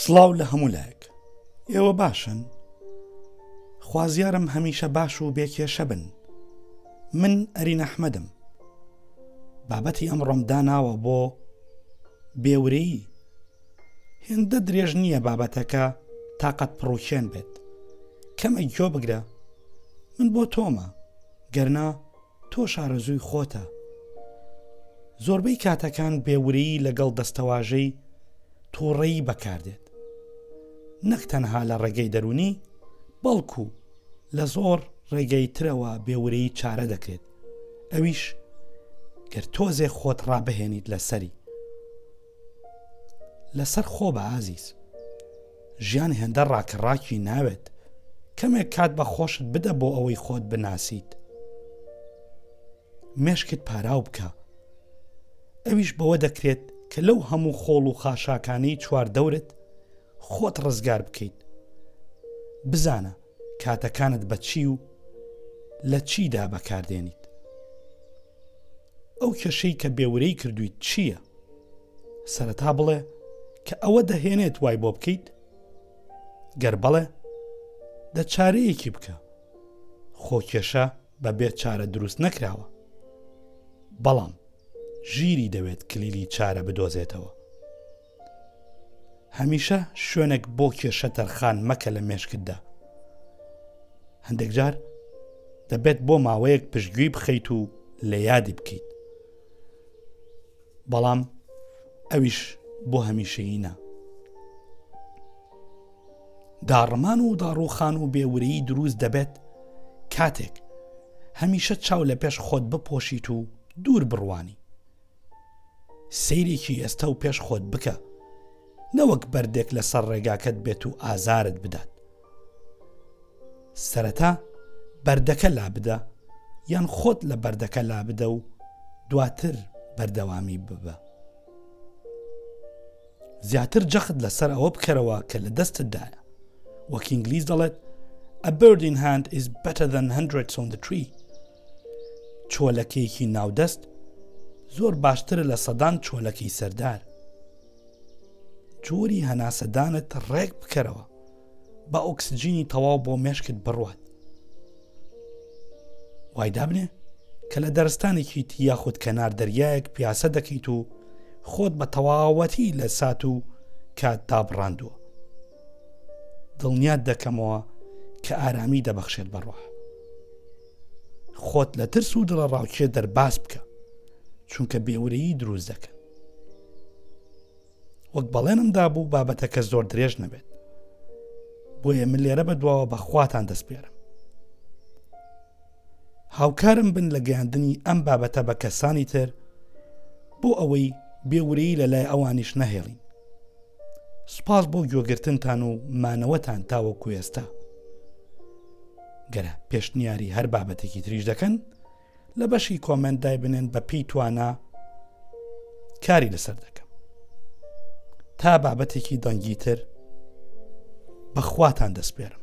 سڵاو لە هەموو لایەک ئێوە باشن خوازیارم هەمیشە باش و بێکێشە بن من ئەرین ئەحمەدم بابەتی ئەم ڕۆم داناوە بۆ بێورەی هێندە درێژ نییە بابەتەکە تااقەت پڕوکێن بێت کەمە گۆ بگرە من بۆ تۆمە گەرنا تۆ شارەزووی خۆتە زۆربەی کاتەکان بێورەی لەگەڵ دەستەواژەی تووڕەیی بەکاردێت نەک تەنها لە ڕێگەی دەرونی بەڵکو لە زۆر ڕێگەی ترەوە بێ ورەی چارە دەکرێت ئەویش گەر تۆزێ خۆت ڕابهێنیت لەسەری لەسەر خۆ بە ئازیز ژیان هێندە ڕاکە ڕاکی ناوێت کەمێک کات بە خۆشت بدە بۆ ئەوەی خۆت بناسیت مێشکت پاراو بکە ئەویش بەوە دەکرێت کە لەو هەموو خۆڵ و خاشاکانەی چواردەورت خۆت ڕزگار بکەیت بزانە کاتەکانت بە چی و لە چیدا بەکاردێنیت ئەو کێشەی کە بێورەی کردویت چییە سەرەتا بڵێ کە ئەوە دەهێنێت وای بۆ بکەیت گەر بەڵێ دە چارەیەکی بکە خۆکێشە بە بێ چارە دروست نەکراوە بەڵام ژیری دەوێت کلیلی چارە بدۆزێتەوە هەمیشە شوێنێک بۆ کێشە تەرخان مەکە لە مێشکتدا هەندێک جار دەبێت بۆ ماوەیەک پشتگوێی بخەیت و لە یادی بکەیت بەڵام ئەویش بۆ هەمیشەیی نا داڕمان و داڕوخان و بێورەی دروست دەبێت کاتێک هەمیشە چاو لە پێش خۆت بپۆشیت و دوور بڕوانی سەیرێکی ئێستا و پێش خۆت بکە نەوەک بەردێک لەسەر ڕێگاکەت بێت و ئازارت بدات سەرەتا بەردەکە لابدە یان خۆت لە بەردەکە لابدە و دواتر بەردەوامی ببە. زیاتر جەخت لەسەر ئەوە بکەرەوە کە لە دەستتدایە وەک ئینگلیز دەڵێت A bird in hand is better than hundreds on the tree چۆلەکەیەکی ناودەست زۆر باشترە لە سەدان چۆلەکەی سەردار جۆری هەناسەدانت ڕێک بکەرەوە با ئۆکسجینی تەواو بۆ مێشکت بڕوات وای دابنێ کە لە دەرستانێکیت یاخود کەنار دەریایەک پیاسە دەکەیت و خۆت بە تەواوەتی لە سات و کات دابڕاندووە دڵنیات دەکەمەوە کە ئارامی دەبەخشێت بەڕۆح خۆت لە ترس و دڵە ڕاوچێ دەرباس بکە چونکە بێورەیی دروست دەکەن وەک بەڵێنم دابوو بابەتەکە زۆر درێژ نەبێت بۆیە من لێرە بە دواوە بە خواتان دەستپێرم هاوکارم بن لە گەیاندنی ئەم بابەتە بە کەسانی تر بۆ ئەوەی بێورەی لە لای ئەوانیش نەهێڵین سپاس بۆ گوێگرتنتان و مانەوەتان تاوە کوێستا گەرە پێشنیاری هەر بابەتێکی تریش دەکەن لە بەشی کۆمنت دایبنێن بە پێی توانا کاری لەسەر دەکەم تا بابەتێکی دەنگی تر بەخواتان دەستپێرم